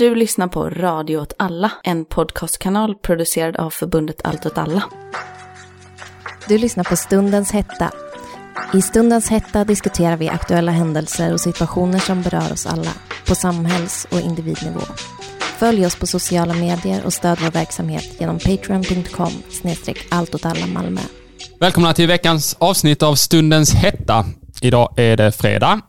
Du lyssnar på Radio åt alla, en podcastkanal producerad av förbundet Allt åt alla. Du lyssnar på Stundens hetta. I Stundens hetta diskuterar vi aktuella händelser och situationer som berör oss alla på samhälls och individnivå. Följ oss på sociala medier och stöd vår verksamhet genom patreon.com Malmö. Välkomna till veckans avsnitt av Stundens hetta. Idag är det fredag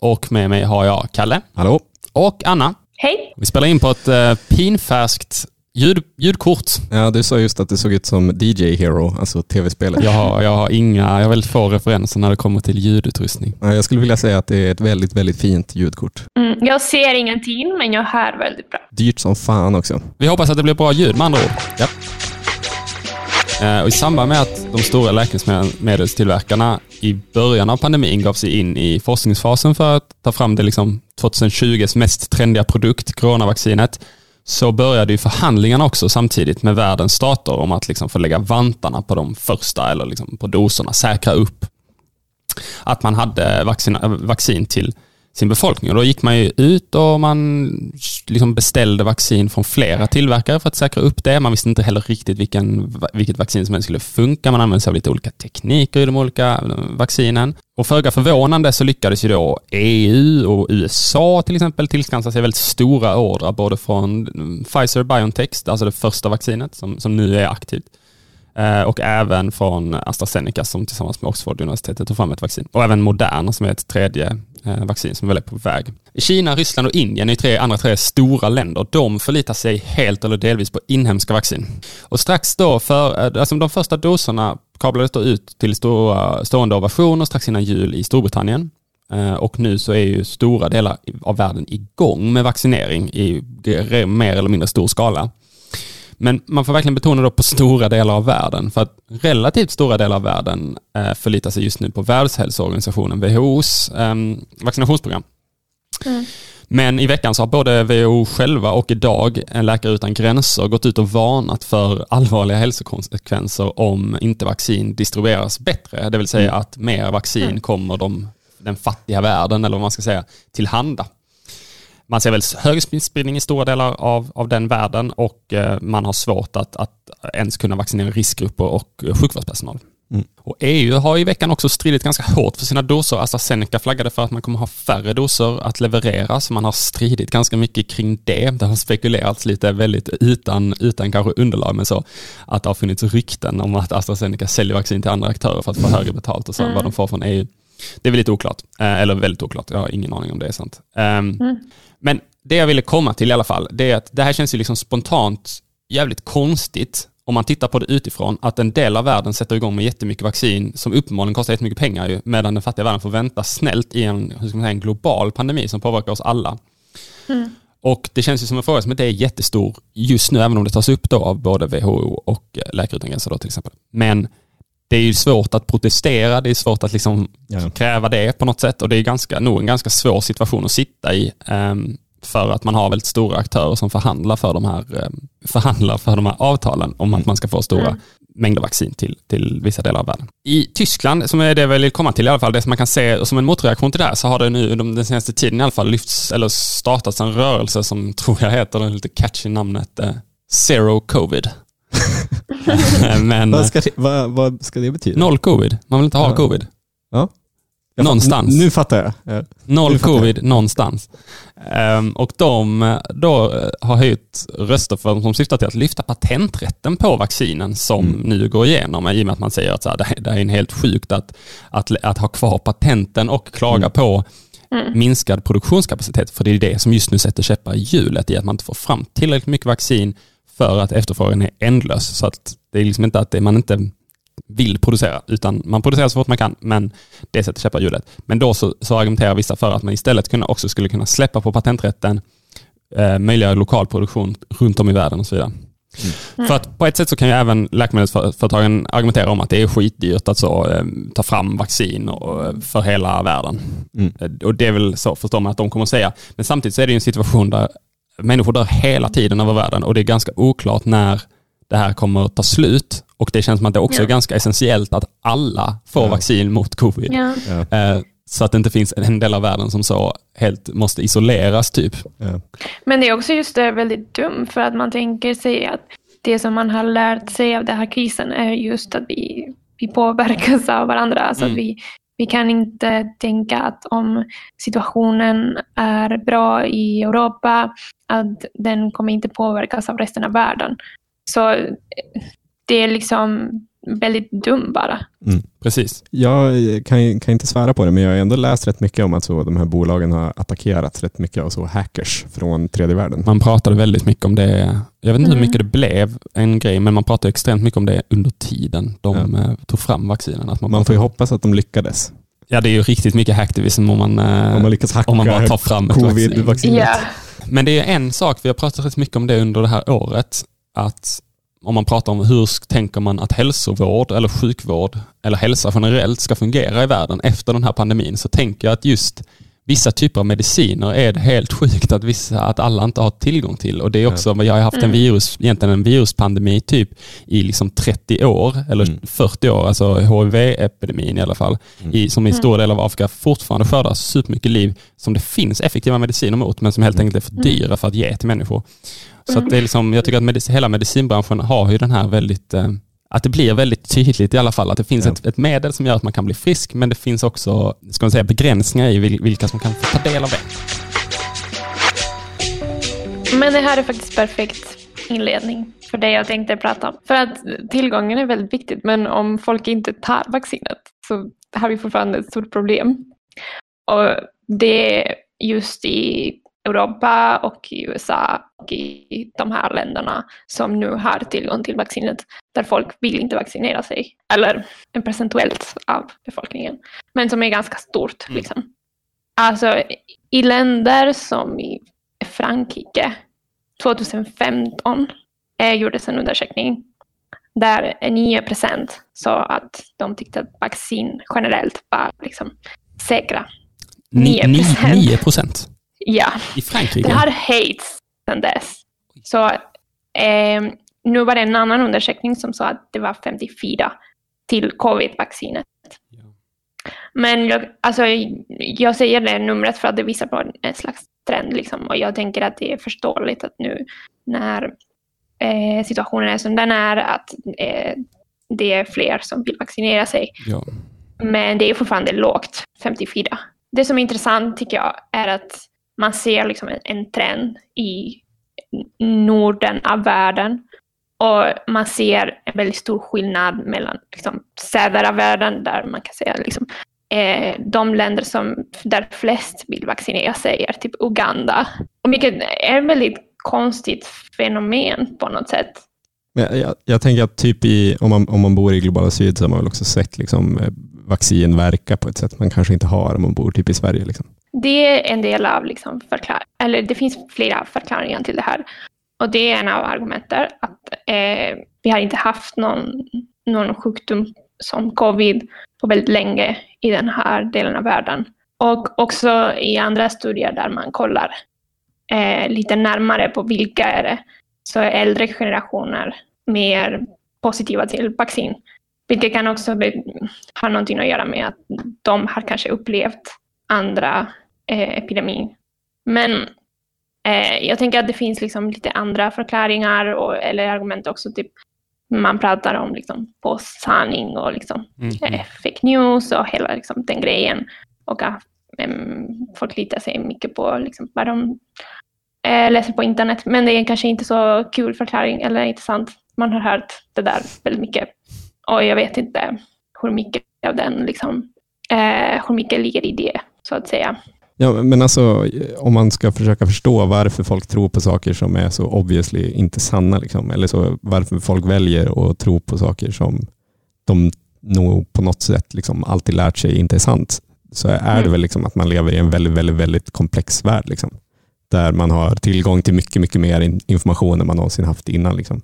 och med mig har jag Kalle. Hallå. Och Anna. Hej. Vi spelar in på ett eh, pinfärskt ljud, ljudkort. Ja, du sa just att det såg ut som DJ Hero, alltså tv-spelet. Jag har, jag har inga, jag har väldigt få referenser när det kommer till ljudutrustning. Ja, Jag skulle vilja säga att det är ett väldigt, väldigt fint ljudkort. Mm, jag ser ingenting, men jag hör väldigt bra. Dyrt som fan också. Vi hoppas att det blir bra ljud med andra ord. Ja. Eh, och I samband med att de stora läkemedelstillverkarna i början av pandemin gav sig in i forskningsfasen för att ta fram det liksom 2020s mest trendiga produkt, coronavaccinet, så började ju förhandlingarna också samtidigt med världens stater om att liksom få lägga vantarna på de första eller liksom på doserna, säkra upp att man hade vaccin, vaccin till sin befolkning. Och då gick man ju ut och man liksom beställde vaccin från flera tillverkare för att säkra upp det. Man visste inte heller riktigt vilken, vilket vaccin som skulle funka. Man använde sig av lite olika tekniker i de olika eh, vaccinen. Och föga förvånande så lyckades ju då EU och USA till exempel tillskansa sig väldigt stora ordrar både från mm, Pfizer Biontech, alltså det första vaccinet som, som nu är aktivt, Eh, och även från AstraZeneca som tillsammans med Oxford-universitetet tog fram ett vaccin. Och även Moderna som är ett tredje eh, vaccin som väl är på väg. Kina, Ryssland och Indien är tre andra tre stora länder. De förlitar sig helt eller delvis på inhemska vaccin. Och strax då, för, eh, alltså de första doserna kablades då ut till stora, stående ovationer strax innan jul i Storbritannien. Och nu så är ju stora delar av världen igång med vaccinering i mer eller mindre stor skala. Men man får verkligen betona då på stora delar av världen, för att relativt stora delar av världen eh, förlitar sig just nu på Världshälsoorganisationen, WHOs eh, vaccinationsprogram. Mm. Men i veckan så har både WHO själva och idag en Läkare utan gränser gått ut och varnat för allvarliga hälsokonsekvenser om inte vaccin distribueras bättre. Det vill säga att mer vaccin kommer de, den fattiga världen, eller vad man ska säga, tillhanda. Man ser väl hög smittspridning i stora delar av, av den världen och eh, man har svårt att, att ens kunna vaccinera riskgrupper och sjukvårdspersonal. Mm. Och EU har i veckan också stridit ganska hårt för sina doser. AstraZeneca flaggade för att man kommer ha färre doser att leverera, så man har stridit ganska mycket kring det. Det har spekulerats lite väldigt utan, utan kanske underlag, men så att det har funnits rykten om att AstraZeneca säljer vaccin till andra aktörer för att få högre betalt och så, mm. vad de får från EU. Det är väl lite oklart, eh, eller väldigt oklart. Jag har ingen aning om det är sant. Um, mm. Men det jag ville komma till i alla fall, det är att det här känns ju liksom spontant jävligt konstigt om man tittar på det utifrån, att en del av världen sätter igång med jättemycket vaccin som uppenbarligen kostar jättemycket pengar ju, medan den fattiga världen får vänta snällt i en, hur ska man säga, en global pandemi som påverkar oss alla. Mm. Och det känns ju som en fråga som inte är jättestor just nu, även om det tas upp då av både WHO och Läkare utan gränser då till exempel. Men det är ju svårt att protestera, det är svårt att liksom ja. kräva det på något sätt och det är ganska, nog en ganska svår situation att sitta i. Um, för att man har väldigt stora aktörer som förhandlar för de här, um, förhandlar för de här avtalen om att man ska få stora mm. mängder vaccin till, till vissa delar av världen. I Tyskland, som är det jag vill komma till i alla fall, det som man kan se som en motreaktion till det här, så har det nu den senaste tiden i alla fall lyfts, eller startats en rörelse som tror jag heter, det lite catchy namnet, uh, Zero Covid. Men, vad, ska det, vad, vad, ska det betyda? Noll covid. Man vill inte ha ja. covid. Ja. någonstans. Nu fattar jag. Ja. Noll covid jag. någonstans. Um, och de då eh, har höjt röster för, som syftar till att lyfta patenträtten på vaccinen som mm. nu går igenom i och med att man säger att så här, det, det är en helt sjukt att, att, att ha kvar patenten och klaga mm. på Mm. minskad produktionskapacitet, för det är det som just nu sätter käppar i hjulet i att man inte får fram tillräckligt mycket vaccin för att efterfrågan är ändlös. Så att det är liksom inte att det, man inte vill producera, utan man producerar så fort man kan, men det sätter käppar hjulet. Men då så, så argumenterar vissa för att man istället kunna, också skulle kunna släppa på patenträtten, eh, möjliggöra lokal produktion runt om i världen och så vidare. Mm. För att på ett sätt så kan ju även läkemedelsföretagen argumentera om att det är skitdyrt att så, eh, ta fram vaccin och, eh, för hela världen. Mm. Eh, och det är väl så, förstår man, att de kommer att säga. Men samtidigt så är det en situation där människor dör hela tiden över världen och det är ganska oklart när det här kommer att ta slut. Och det känns som att det också ja. är ganska essentiellt att alla får ja. vaccin mot covid. Ja. Eh, Så att det inte finns en del av världen som så helt måste isoleras typ. Ja. Men det är också just det väldigt dumt för att man tänker sig att det som man har lärt sig av den här krisen är just att vi, vi påverkas av varandra. Så Mm. att vi, vi kan inte tänka att om situationen är bra i Europa, att den kommer inte påverkas av resten av världen. Så eh, det är liksom väldigt dumt bara. Precis. Jag kan, kan inte svära på det, men jag har ändå läst rätt mycket om att så de här bolagen har attackerats rätt mycket av så hackers från tredje världen. Man pratade väldigt mycket om det. Jag vet inte hur Mm. mycket det blev en grej, men man pratade extremt mycket om det under tiden de eh, tog fram vaccinen. Att man, Man får ju hoppas att de lyckades. Ja, det är ju riktigt mycket hacktivism om man, eh, Om man lyckas hacka om man bara tar fram ett vaccin. covid-vaccinet. Ja, Men det är en sak, vi har pratat rätt mycket om det under det här året, att om man pratar om hur tänker man att hälsovård eller sjukvård eller hälsa generellt ska fungera i världen efter den här pandemin, så tänker jag att just vissa typer av mediciner är det helt sjukt att, vissa, att alla inte har tillgång till. Och det är också, jag har haft en Mm. virus, egentligen en viruspandemi typ i liksom 30 år, eller Mm. 40 år, alltså HIV-epidemin i alla fall, Mm. i, som i stor del av Afrika fortfarande skördar supermycket liv som det finns effektiva mediciner mot, men som helt enkelt är för dyra för att ge till människor. Så att det är liksom, jag tycker att medic- hela medicinbranschen har ju den här väldigt, eh, att det blir väldigt tydligt i alla fall, att det finns Ja. ett, ett medel som gör att man kan bli frisk, men det finns också, ska man säga, begränsningar i vil- vilka som kan få ta del av det. Men det här är faktiskt perfekt inledning för det jag tänkte prata om. För att tillgången är väldigt viktigt, men om folk inte tar vaccinet så har vi fortfarande ett stort problem. Och det är just i Europa och i USA och i de här länderna som nu har tillgång till vaccinet, där folk vill inte vaccinera sig, eller en procentuellt av befolkningen, men som är ganska stort. Mm. Liksom. Alltså i länder som i Frankrike 2015 eh, gjordes en undersökning där 9 procent sa att de tyckte att vaccin generellt var liksom säkra. Ni- 9%. ni- 9 procent Ja, i Frankrike. det har höjts sedan dess. Så eh, nu var det en annan undersökning som sa att det var 54 till covid-vaccinet. Ja. Men jag, alltså, jag säger det numret för att det visar på en, slags trend. Liksom. Och jag tänker att det är förståeligt att nu när eh, situationen är som den är, att eh, det är fler som vill vaccinera sig. Ja. Men det är fortfarande lågt, 54. Det som är intressant tycker jag är att man ser liksom en, en trend i Norden av världen. Och man ser en väldigt stor skillnad mellan liksom, söder av världen, där man kan säga liksom, eh, de länder som, där flest vill vaccinera sig är typ Uganda. Och vilket är ett väldigt konstigt fenomen på något sätt. Men jag, jag, tänker att typ i, om, man, om man bor i globala syd så har man väl också sett liksom, eh, vaccin verka på ett sätt man kanske inte har om man bor typ i Sverige. Liksom. Det är en del av liksom förklar eller det finns flera förklaringar till det här. Och det är en av argumenten att eh, vi har inte haft någon, någon sjukdom som covid på väldigt länge i den här delen av världen. Och också i andra studier där man kollar eh, lite närmare på vilka är det, så är äldre generationer mer positiva till vaccin. Vilket kan också ha någonting att göra med att de har kanske upplevt andra eh, epidemin. Men eh, jag tänker att det finns liksom lite andra förklaringar och, eller argument också. Typ, man pratar om liksom, påsanning och liksom, Mm. eh, fake news och hela liksom, den grejen. Och att folk litar sig mycket på liksom, vad de eh, läser på internet. Men det är kanske inte så kul förklaring eller intressant. Man har hört det där väldigt mycket. Och jag vet inte hur mycket av den, liksom, eh, hur mycket ligger i det, så att säga. Ja, men alltså, om man ska försöka förstå varför folk tror på saker som är så obviously inte sanna, liksom, eller så, varför folk väljer att tro på saker som de nog på något sätt liksom alltid lärt sig inte är sant, så är det Mm. väl liksom att man lever i en väldigt, väldigt, väldigt komplex värld. Liksom, där man har tillgång till mycket, mycket mer in- information än man någonsin haft innan. Liksom.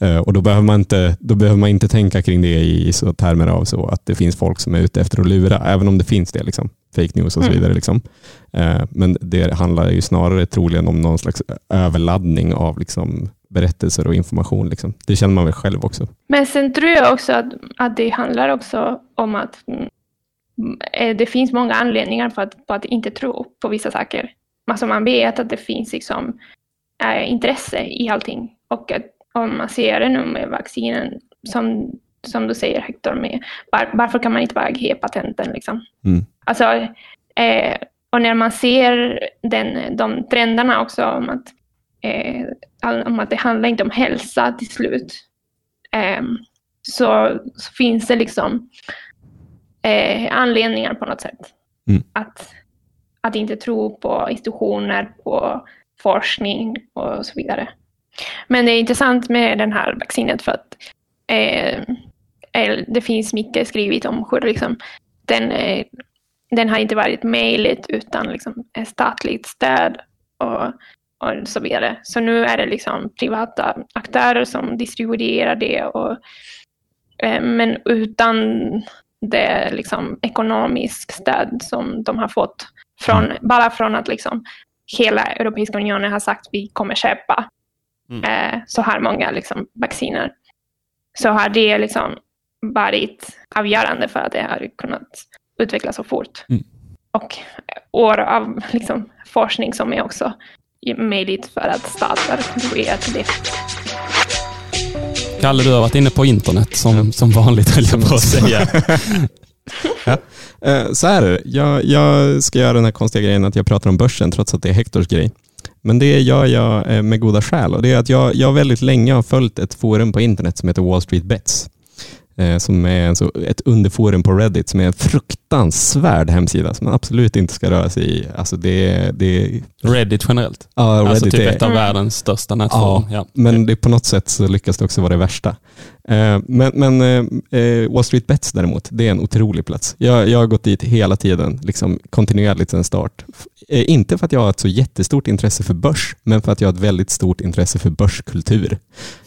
Eh, och då behöver, man inte, då behöver man inte tänka kring det i så termer av så att det finns folk som är ute efter att lura, även om det finns det. Liksom. Fake news och så Mm. vidare. Liksom. Eh, Men det handlar ju snarare troligen om någon slags överladdning av liksom berättelser och information. Liksom. Det känner man väl själv också. Men sen tror jag också att, att det handlar också om att mm, eh, det finns många anledningar för att, på att inte tro på vissa saker. Alltså man vet att det finns liksom, äh, intresse i allting. Och att, om man ser det nu med vaccinen, som, som du säger Hector, med, var, varför kan man inte bara ge patenten? Liksom? Mm. Alltså, eh, och när man ser den, de trenderna också om att, eh, om att det handlar inte om hälsa till slut, eh, så, så, finns det liksom eh, anledningar på något sätt. Mm. Att, att inte tro på institutioner, på forskning och så vidare. Men det är intressant med den här vaccinet för att eh, det finns mycket skrivet om hur liksom, den, eh, den har inte varit möjligt utan liksom, statligt stöd och, och så vidare. Så nu är det liksom privata aktörer som distribuerar det. Och, eh, men utan det liksom, ekonomisk stöd som de har fått från, bara från att liksom, hela Europeiska unionen har sagt att vi kommer köpa Mm. eh, så här många liksom, vacciner. Så har det liksom varit avgörande för att det har kunnat utvecklas så fort. Mm. Och år av liksom, forskning som är också möjligt för att stater kontribuerar till det. Kalle, du har varit inne på internet som, som vanligt höll jag på att säga. ja. Eh, Så här är det. Jag, jag ska göra den här konstiga grejen att jag pratar om börsen trots att det är Hektors grej. Men det gör jag eh, med goda skäl. Och det är att jag, jag väldigt länge har följt ett forum på internet som heter Wall Street Bets. Eh, Som är alltså ett underforum på Reddit som är en fruktansvärd hemsida som man absolut inte ska röra sig i. Alltså det, det, Reddit generellt. ja, Reddit alltså typ är, ett av världens största nätforum. Ja. men det, på något sätt så lyckas det också vara det värsta. Eh, Men, men eh, Wall Street Bets däremot, det är en otrolig plats. Jag, jag har gått dit hela tiden, liksom kontinuerligt sedan start. Inte för att jag har ett så jättestort intresse för börs, men för att jag har ett väldigt stort intresse för börskultur.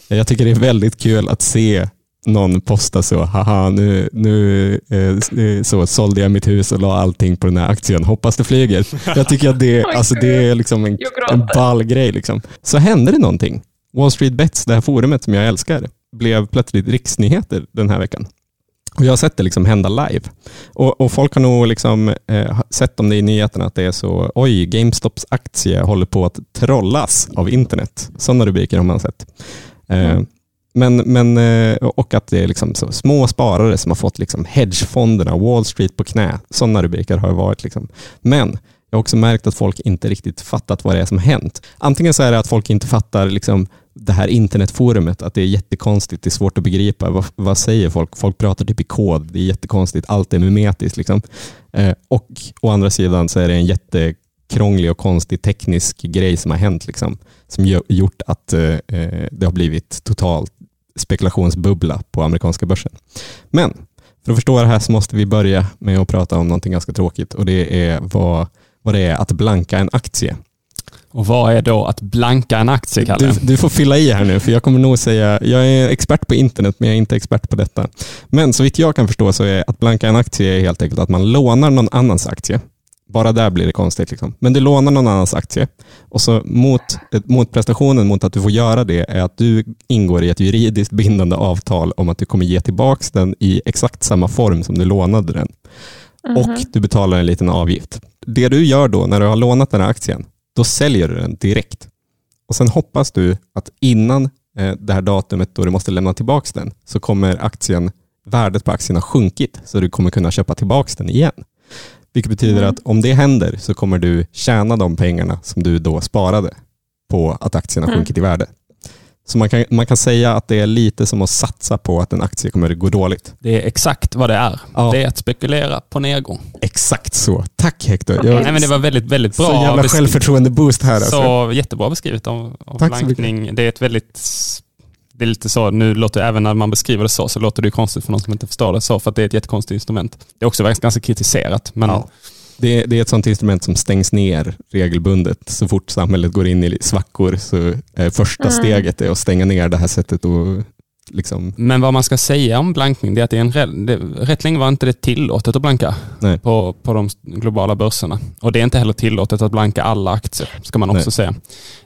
Jag tycker det är väldigt kul att se någon posta så, haha, nu, nu eh, eh, så sålde jag mitt hus och la allting på den här aktien, hoppas det flyger. Jag tycker att det, Oj, alltså, det är liksom en, en ball grej. Liksom. Så hände det någonting. Wall Street Bets, det här forumet som jag älskar, blev plötsligt riksnyheter den här veckan. Och jag har sett det liksom hända live. Och, och folk har nog liksom, eh, sett om det i nyheterna att det är så, oj, GameStops aktie håller på att trollas av internet. Sådana rubriker har man sett. Eh, men, men, eh, och att det är liksom så, små sparare som har fått liksom hedgefonderna, Wall Street på knä. Sådana rubriker har det varit. Liksom. Men jag har också märkt att folk inte riktigt fattat vad det är som hänt. Antingen så är det att folk inte fattar liksom det här internetforumet, att det är jättekonstigt, det är svårt att begripa. Vad, vad säger folk? Folk pratar typ i kod, det är jättekonstigt, allt är mimetiskt. Liksom. Eh, och å andra sidan så är det en jätte jättekrånglig och konstig teknisk grej som har hänt, liksom, som gjort att eh, eh, det har blivit totalt spekulationsbubbla på amerikanska börsen. Men för att förstå det här så måste vi börja med att prata om någonting ganska tråkigt och det är vad, vad det är att blanka en aktie. Och vad är då att blanka en aktie, Kalle? Du, du får fylla i här nu, för jag kommer nog säga, jag är expert på internet, men jag är inte expert på detta. Men så vitt jag kan förstå så är att blanka en aktie helt enkelt att man lånar någon annans aktie. Bara där blir det konstigt. Liksom. Men du lånar någon annans aktie och så mot, mot prestationen mot att du får göra det är att du ingår i ett juridiskt bindande avtal om att du kommer ge tillbaka den i exakt samma form som du lånade den. Och du betalar en liten avgift. Det du gör då när du har lånat den här aktien, då säljer du den direkt. Och Sen hoppas du att innan eh, det här datumet då du måste lämna tillbaka den så kommer aktien, värdet på aktien ha sjunkit så du kommer kunna köpa tillbaka den igen. Vilket betyder att om det händer så kommer du tjäna de pengarna som du då sparade på att aktien har Mm. sjunkit i värde. Så man kan, man kan säga att det är lite som att satsa på att en aktie kommer att gå dåligt. Det är exakt vad det är. Ja. Det är att spekulera på nedgång. Exakt så. Tack Hector. Jag, Nej, men det var väldigt, väldigt bra. så jävla självförtroende-boost här. Alltså. Så jättebra beskrivet av, av Tack så mycket. blankning. Det är ett väldigt det är lite så, nu låter även när man beskriver det så, så låter det ju konstigt för någon som inte förstår det så, för att det är ett jättekonstigt instrument. Det är också ganska kritiserat, men Ja. Det, är- det är ett sånt instrument som stängs ner regelbundet. Så fort samhället går in i svackor så är första Mm. steget är att stänga ner det här sättet att liksom, Men vad man ska säga om blankning det är att det är en, det, rätt länge var inte det tillåtet att blanka Nej. på, på de globala börserna. Och det är inte heller tillåtet att blanka alla aktier, ska man också Nej. säga.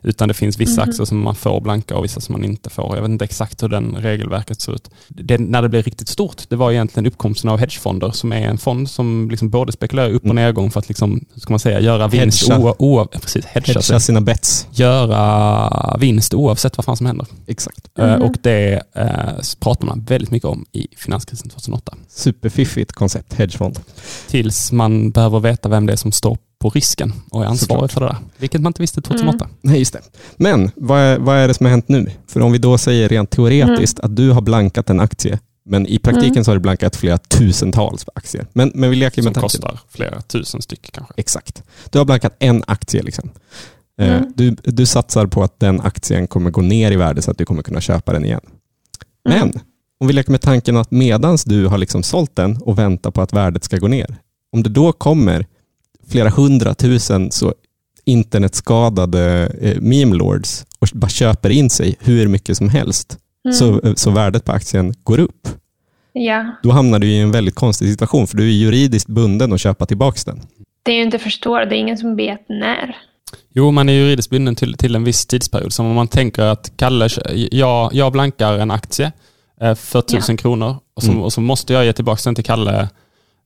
Utan det finns vissa Mhm. aktier som man får blanka och vissa som man inte får. Jag vet inte exakt hur den regelverket ser ut. Det, när det blev riktigt stort, det var egentligen uppkomsten av hedgefonder, som är en fond som liksom både spekulerar upp och nedgång för att liksom, ska man säga, göra vinst, Hedga. oa, oa, precis, hedga, hedga sig. sina bets. göra vinst oavsett vad fan som händer. Exakt. Eh, Mhm. Och det eh, pratar man väldigt mycket om i finanskrisen 2008. Superfiffigt koncept, hedgefond. Tills man behöver veta vem det är som står på risken och är ansvarig Såklart. för det där. Vilket man inte visste 2008. Nej, just det. Men vad är, vad är det som har hänt nu? För om vi då säger rent teoretiskt att du har blankat en aktie, men i praktiken Mm. så har du blankat flera tusentals aktier. Men, men vi leker Som med tanken. kostar flera tusen styck kanske. Exakt. Du har blankat en aktie. Liksom. Eh, Mm. Du, du satsar på att den aktien kommer gå ner i värde så att du kommer kunna köpa den igen. Men om vi leker med tanken att medans du har liksom sålt den och väntar på att värdet ska gå ner. Om det då kommer flera hundratusen så internetskadade eh, meme lords och bara köper in sig hur mycket som helst Mm. så, så värdet på aktien går upp. Ja, Då hamnar du i en väldigt konstig situation för du är juridiskt bunden att köpa tillbaka den. det är ju inte förstår, det är ingen som vet när. Jo, man är juridiskt bunden till, till en viss tidsperiod. Som om man tänker att Kalle, jag, jag blankar en aktie eh, för tusen kronor och så, Mm. och så måste jag ge tillbaka den till Kalle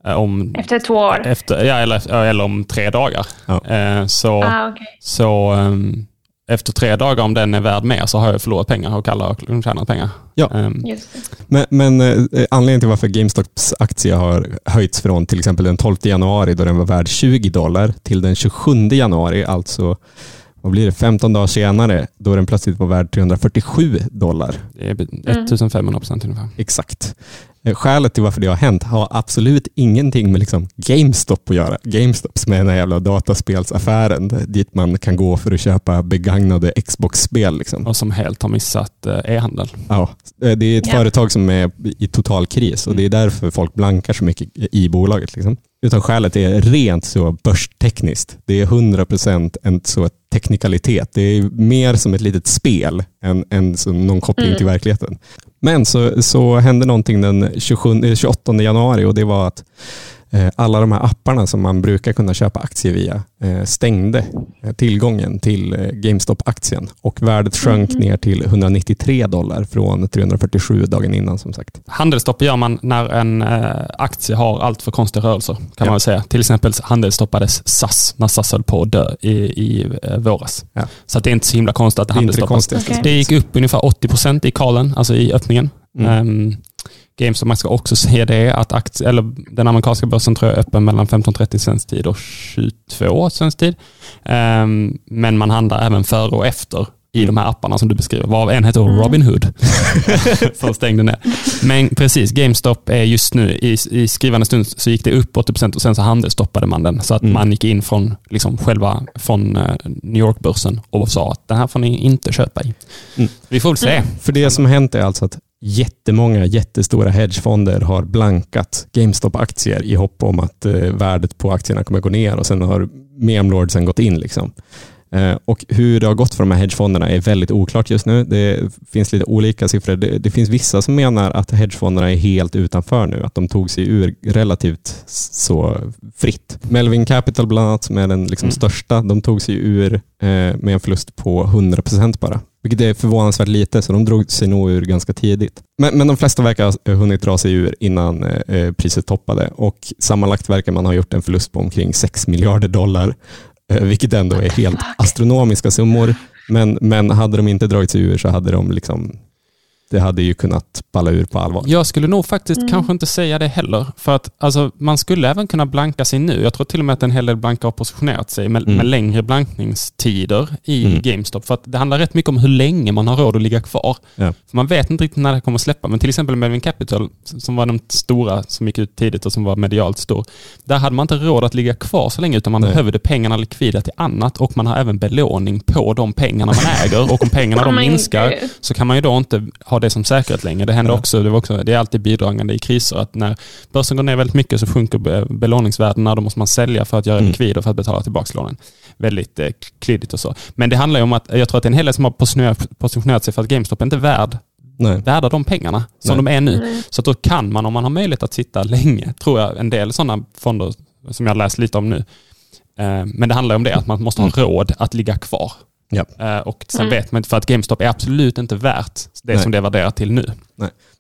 eh, om, Efter två år. efter, ja, eller, eller om tre dagar. Ja. Eh, Så, Ah, okej. så ehm, efter tre dagar, om den är värd mer, så har jag förlorat pengar och Kalle har tjänat pengar. Ja. Det. Men, men eh, anledningen till varför GameStops aktie har höjts från till exempel den 12 januari då den var värd 20 dollar till den 27 januari, alltså vad blir det, 15 dagar senare, då den plötsligt var värd 347 dollar. Det är 1500 procent ungefär. Exakt. Eh, Skälet till varför det har hänt har absolut ingenting med liksom GameStop att göra. GameStop som är den här jävla dataspelsaffären dit man kan gå för att köpa begagnade Xbox-spel. Liksom. Och som helt har missat eh, e-handel. Ja, eh, det är ett Ja. företag som är i total kris och det är därför folk blankar så mycket i bolaget. Liksom. Utan skälet är rent så börstekniskt. Det är 100% en så teknikalitet. Det är mer som ett litet spel än, än någon koppling Mm. till verkligheten. Men så, så hände någonting den 27, eh, 28 januari och det var att eh, alla de här apparna som man brukar kunna köpa aktier via eh, stängde eh, tillgången till eh, GameStop-aktien och värdet sjönk Mhm. ner till 193 dollar från 347 dagen innan som sagt. Handelsstopp gör man när en eh, aktie har allt för konstiga rörelser, kan Ja. man väl säga. Till exempel handelsstoppades SAS när SAS höll på att dö i, i eh, våras. Ja. Så att det är inte så himla konstigt att det Det det handelsstoppas. konstigaste. Okej. Det gick upp ungefär 80% i kalen, alltså i öppningen. Mm. Um, GameStop, man ska också säga det, att aktie, eller den amerikanska börsen tror jag är öppen mellan 15.30 svensk tid och 22 svensk tid. Ehm, men man handlar även före och efter i de här apparna som du beskriver, varav en heter Mm. Robinhood. som stängde ner. Men precis, GameStop är just nu, i, i skrivande stund så gick det upp 80% och sen så handelsstoppade man den. Så att Mm. man gick in från, liksom själva, från eh, New York-börsen och sa att den här får ni inte köpa i. Mm. Vi får väl se. För det som hänt är alltså att jättemånga jättestora hedgefonder har blankat GameStop-aktier i hopp om att eh, värdet på aktierna kommer gå ner och sen har memlordsen gått in. Liksom. Eh, och hur det har gått för de här hedgefonderna är väldigt oklart just nu. Det finns lite olika siffror. Det, det finns vissa som menar att hedgefonderna är helt utanför nu, att de tog sig ur relativt så fritt. Melvin Capital bland annat, som är den liksom Mm. största, de tog sig ur eh, med en förlust på 100% bara. Vilket är förvånansvärt lite, så de drog sig nog ur ganska tidigt. Men, men de flesta verkar ha hunnit dra sig ur innan eh, priset toppade och sammanlagt verkar man ha gjort en förlust på omkring 6 miljarder dollar, eh, vilket ändå är helt astronomiska summor. Men, men hade de inte dragit sig ur så hade de liksom, det hade ju kunnat balla ur på allvar. Jag skulle nog faktiskt Mm. kanske inte säga det heller. För att alltså, man skulle även kunna blanka sig nu. Jag tror till och med att en hel del blankar har positionerat sig med, Mm. med längre blankningstider i Mm. GameStop. För att det handlar rätt mycket om hur länge man har råd att ligga kvar. Ja. För man vet inte riktigt när det kommer att släppa. Men till exempel Melvin Capital, som var den stora som gick ut tidigt och som var medialt stor. Där hade man inte råd att ligga kvar så länge utan man Nej. behövde pengarna likvida till annat och man har även belåning på de pengarna man äger och om pengarna de my minskar så kan man ju då inte ha det som säkerhet längre. Det händer Ja. också, det, var också, det är alltid bidragande i kriser att när börsen går ner väldigt mycket så sjunker be- belåningsvärdena. Då måste man sälja för att göra Mm. likvider för att betala tillbaka lånen. Väldigt eh, klyddigt och så. Men det handlar ju om att jag tror att det är en hel del som har positionerat, sig för att GameStop är inte värd Nej. värda de pengarna som Nej. de är nu. Nej. Så att då kan man, om man har möjlighet att sitta länge, tror jag en del sådana fonder som jag läst lite om nu. Eh, Men det handlar om det, att man måste ha råd att ligga kvar. Ja. Eh, Och sen Mm. vet man inte, för att GameStop är absolut inte värt det Nej. som det är värderat till nu.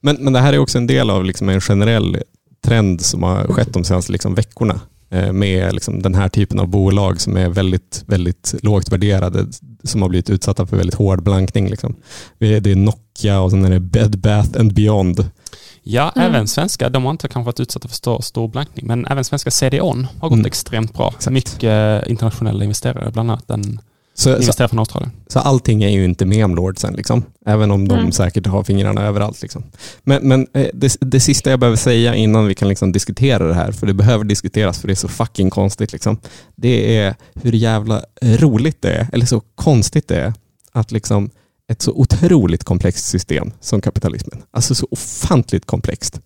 Men, men det här är också en del av liksom en generell trend som har skett de senaste liksom veckorna eh, med liksom den här typen av bolag som är väldigt, väldigt lågt värderade som har blivit utsatta för väldigt hård blankning. Liksom. Det är- Nokia och sen är det Bed Bath and Beyond. Ja, Mm. även svenska, de har inte kanske varit utsatta för stor, stor blankning, men även svenska CDON har gått Mm. extremt bra. Exakt. Mycket internationella investerare, bland annat en Så, så, från Australien. så allting är ju inte memlordsen, liksom. även om de Mm. säkert har fingrarna överallt. Liksom. Men, men eh, det, det sista jag behöver säga innan vi kan liksom diskutera det här, för det behöver diskuteras för det är så fucking konstigt. Liksom. Det är hur jävla roligt det är, eller så konstigt det är, att liksom ett så otroligt komplext system som kapitalismen, alltså så ofantligt komplext.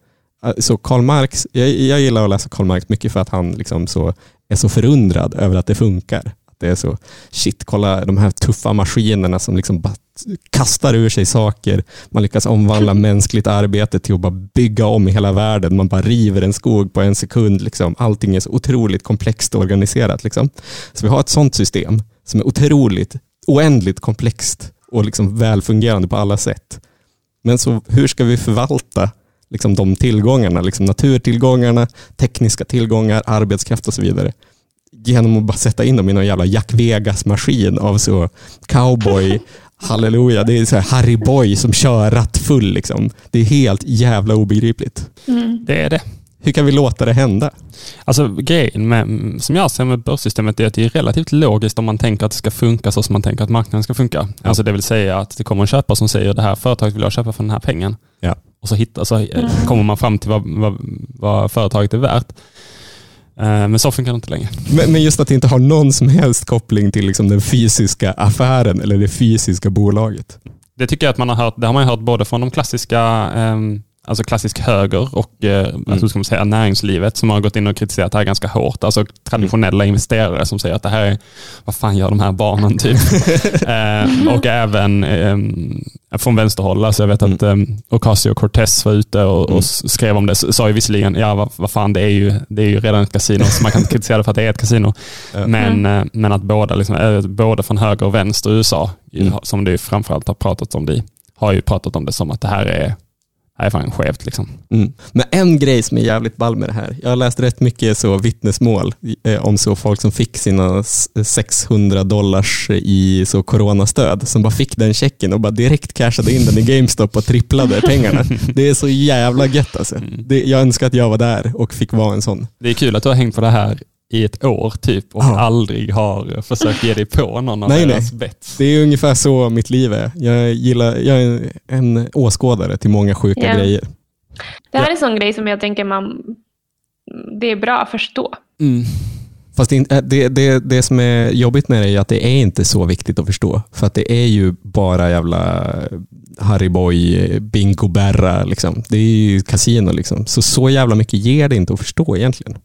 Eh, Så Karl Marx, jag, jag gillar att läsa Karl Marx mycket för att han liksom så är så förundrad över att det funkar. Det är så, shit, kolla de här tuffa maskinerna som liksom bara kastar ur sig saker. Man lyckas omvandla mänskligt arbete till att bara bygga om hela världen. Man bara river en skog på en sekund. Liksom. Allting är så otroligt komplext och organiserat. Liksom. Så vi har ett sånt system som är otroligt, oändligt komplext och liksom välfungerande på alla sätt. Men så hur ska vi förvalta liksom de tillgångarna, liksom naturtillgångarna, tekniska tillgångar, arbetskraft och så vidare. Genom att bara sätta in dem i någon jävla Jack Vegas-maskin av så cowboy, halleluja, det är så här Harry Boy som kör rattfull. Liksom. Det är helt jävla obegripligt. Mm. Det är det. Hur kan vi låta det hända? Alltså grejen med, som jag ser med börssystemet är att det är relativt logiskt om man tänker att det ska funka så som man tänker att marknaden ska funka. Ja. Alltså det vill säga att det kommer en köpare som säger det här företaget vill jag köpa för den här pengen. Ja. Och så, hittar, så eh, kommer man fram till vad, vad, vad företaget är värt. Eh, Men så funkar det inte längre. Men, men just att det inte har någon som helst koppling till liksom den fysiska affären eller det fysiska bolaget. Det tycker jag att man har hört, det har man hört både från de klassiska, ehm, alltså klassisk höger och eh, alltså ska man säga, näringslivet som har gått in och kritiserat det här ganska hårt. Alltså traditionella investerare som säger att det här är, vad fan gör de här barnen typ? eh, och även ehm, från vänsterhåll, alltså jag vet att um, Ocasio-Cortez var ute och, och Mm. skrev om det, sa ju visserligen, ja vad, vad fan det är, ju, det är ju redan ett kasino så man kan inte kritisera det för att det är ett kasino. Men, eh, men att båda, liksom, eh, både från höger och vänster i USA, Mm. som ju framförallt har pratat om det, har ju pratat om det som att det här är, det är fan skevt. Liksom. Mm. Men en grej som är jävligt ball med det här. Jag har läst rätt mycket så vittnesmål eh, om så folk som fick sina s- 600 dollars i så coronastöd som bara fick den checken och bara direkt cashade in den i GameStop och tripplade pengarna. Det är så jävla gött alltså. Mm. Det, jag önskar att jag var där och fick vara en sån. Det är kul att du har hängt på det här i ett år typ och Ja. aldrig har försökt ge dig på någon av Nej, deras bett. Det är ungefär så mitt liv är. Jag, gillar, jag är en åskådare till många sjuka Ja. grejer. Det här är en sån grej som jag tänker man... Det är bra att förstå. Mm. Fast det, är- det, det, det som är jobbigt med det är att det är inte så viktigt att förstå. För att det är ju bara jävla Harry Boy, Bingo Berra. Liksom. Det är ju kasino. Liksom. Så så jävla mycket ger det inte att förstå egentligen.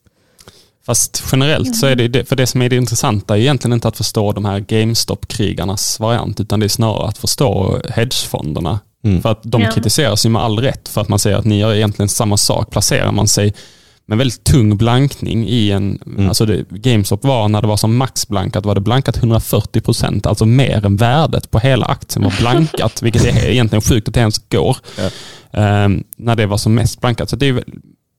Fast generellt så är det, för det som är det intressanta är egentligen inte att förstå de här GameStop-krigarnas variant, utan det är snarare att förstå hedgefonderna. Mm. För att de Ja. kritiseras ju med all rätt för att man säger att ni gör egentligen samma sak. Placerar man sig med väldigt tung blankning i en, Mm. alltså det, GameStop var när det var som maxblankat, var det blankat 140 procent, alltså mer än värdet på hela aktien var blankat, vilket är egentligen sjukt att det ens går. Ja. Ehm, när det var som mest blankat. Så det är,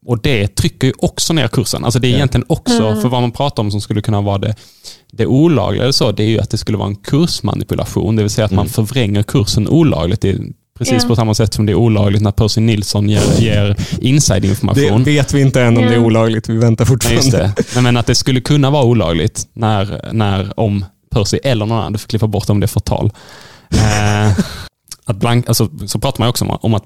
och det trycker ju också ner kursen. Alltså det är Ja. egentligen också, Mm. för vad man pratar om som skulle kunna vara det, det olagliga eller så, det är ju att det skulle vara en kursmanipulation, det vill säga att man Mm. förvränger kursen olagligt. Det är precis Ja. på samma sätt som det är olagligt när Percy Nilsson ger, ger Det inside-information. vet vi inte än om det är olagligt. Vi väntar Nej, fortfarande. just det. Nej, men att det skulle kunna vara olagligt när, när om Percy eller någon annan, du får klippa bort om det är förtal. Eh, att blank, alltså, så pratar man också om, om att,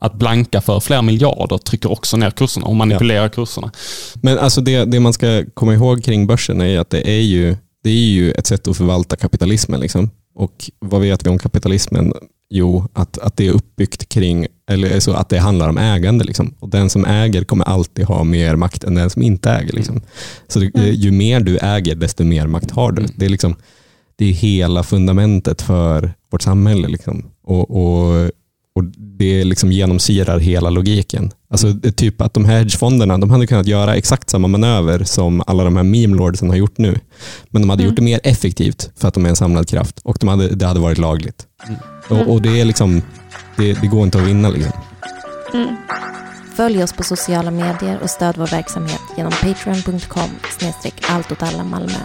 att blanka för flera miljarder trycker också ner kurserna och manipulerar kurserna. Men alltså det, det man ska komma ihåg kring börsen är att det är ju, det är ju ett sätt att förvalta kapitalismen. Liksom. Och vad vet vi om kapitalismen? Jo, att, att det är uppbyggt kring, eller så att det handlar om ägande. Liksom. Och den som äger kommer alltid ha mer makt än den som inte äger. Liksom. Så det, ju mer du äger, desto mer makt har du. Mm. Det är, liksom, det är hela fundamentet för vårt samhälle. Liksom. Och, och Och Det liksom genomsyrar hela logiken. Alltså det är typ att de här hedgefonderna de hade kunnat göra exakt samma manöver som alla de här meme lordsen har gjort nu. Men de hade Mm. gjort det mer effektivt för att de är en samlad kraft och de hade, det hade varit lagligt. Mm. Och, och det är liksom, det, det går inte att vinna. Liksom. Mm. Följ oss på sociala medier och stöd vår verksamhet genom patreon.com snedstreck allt åt alla Malmö.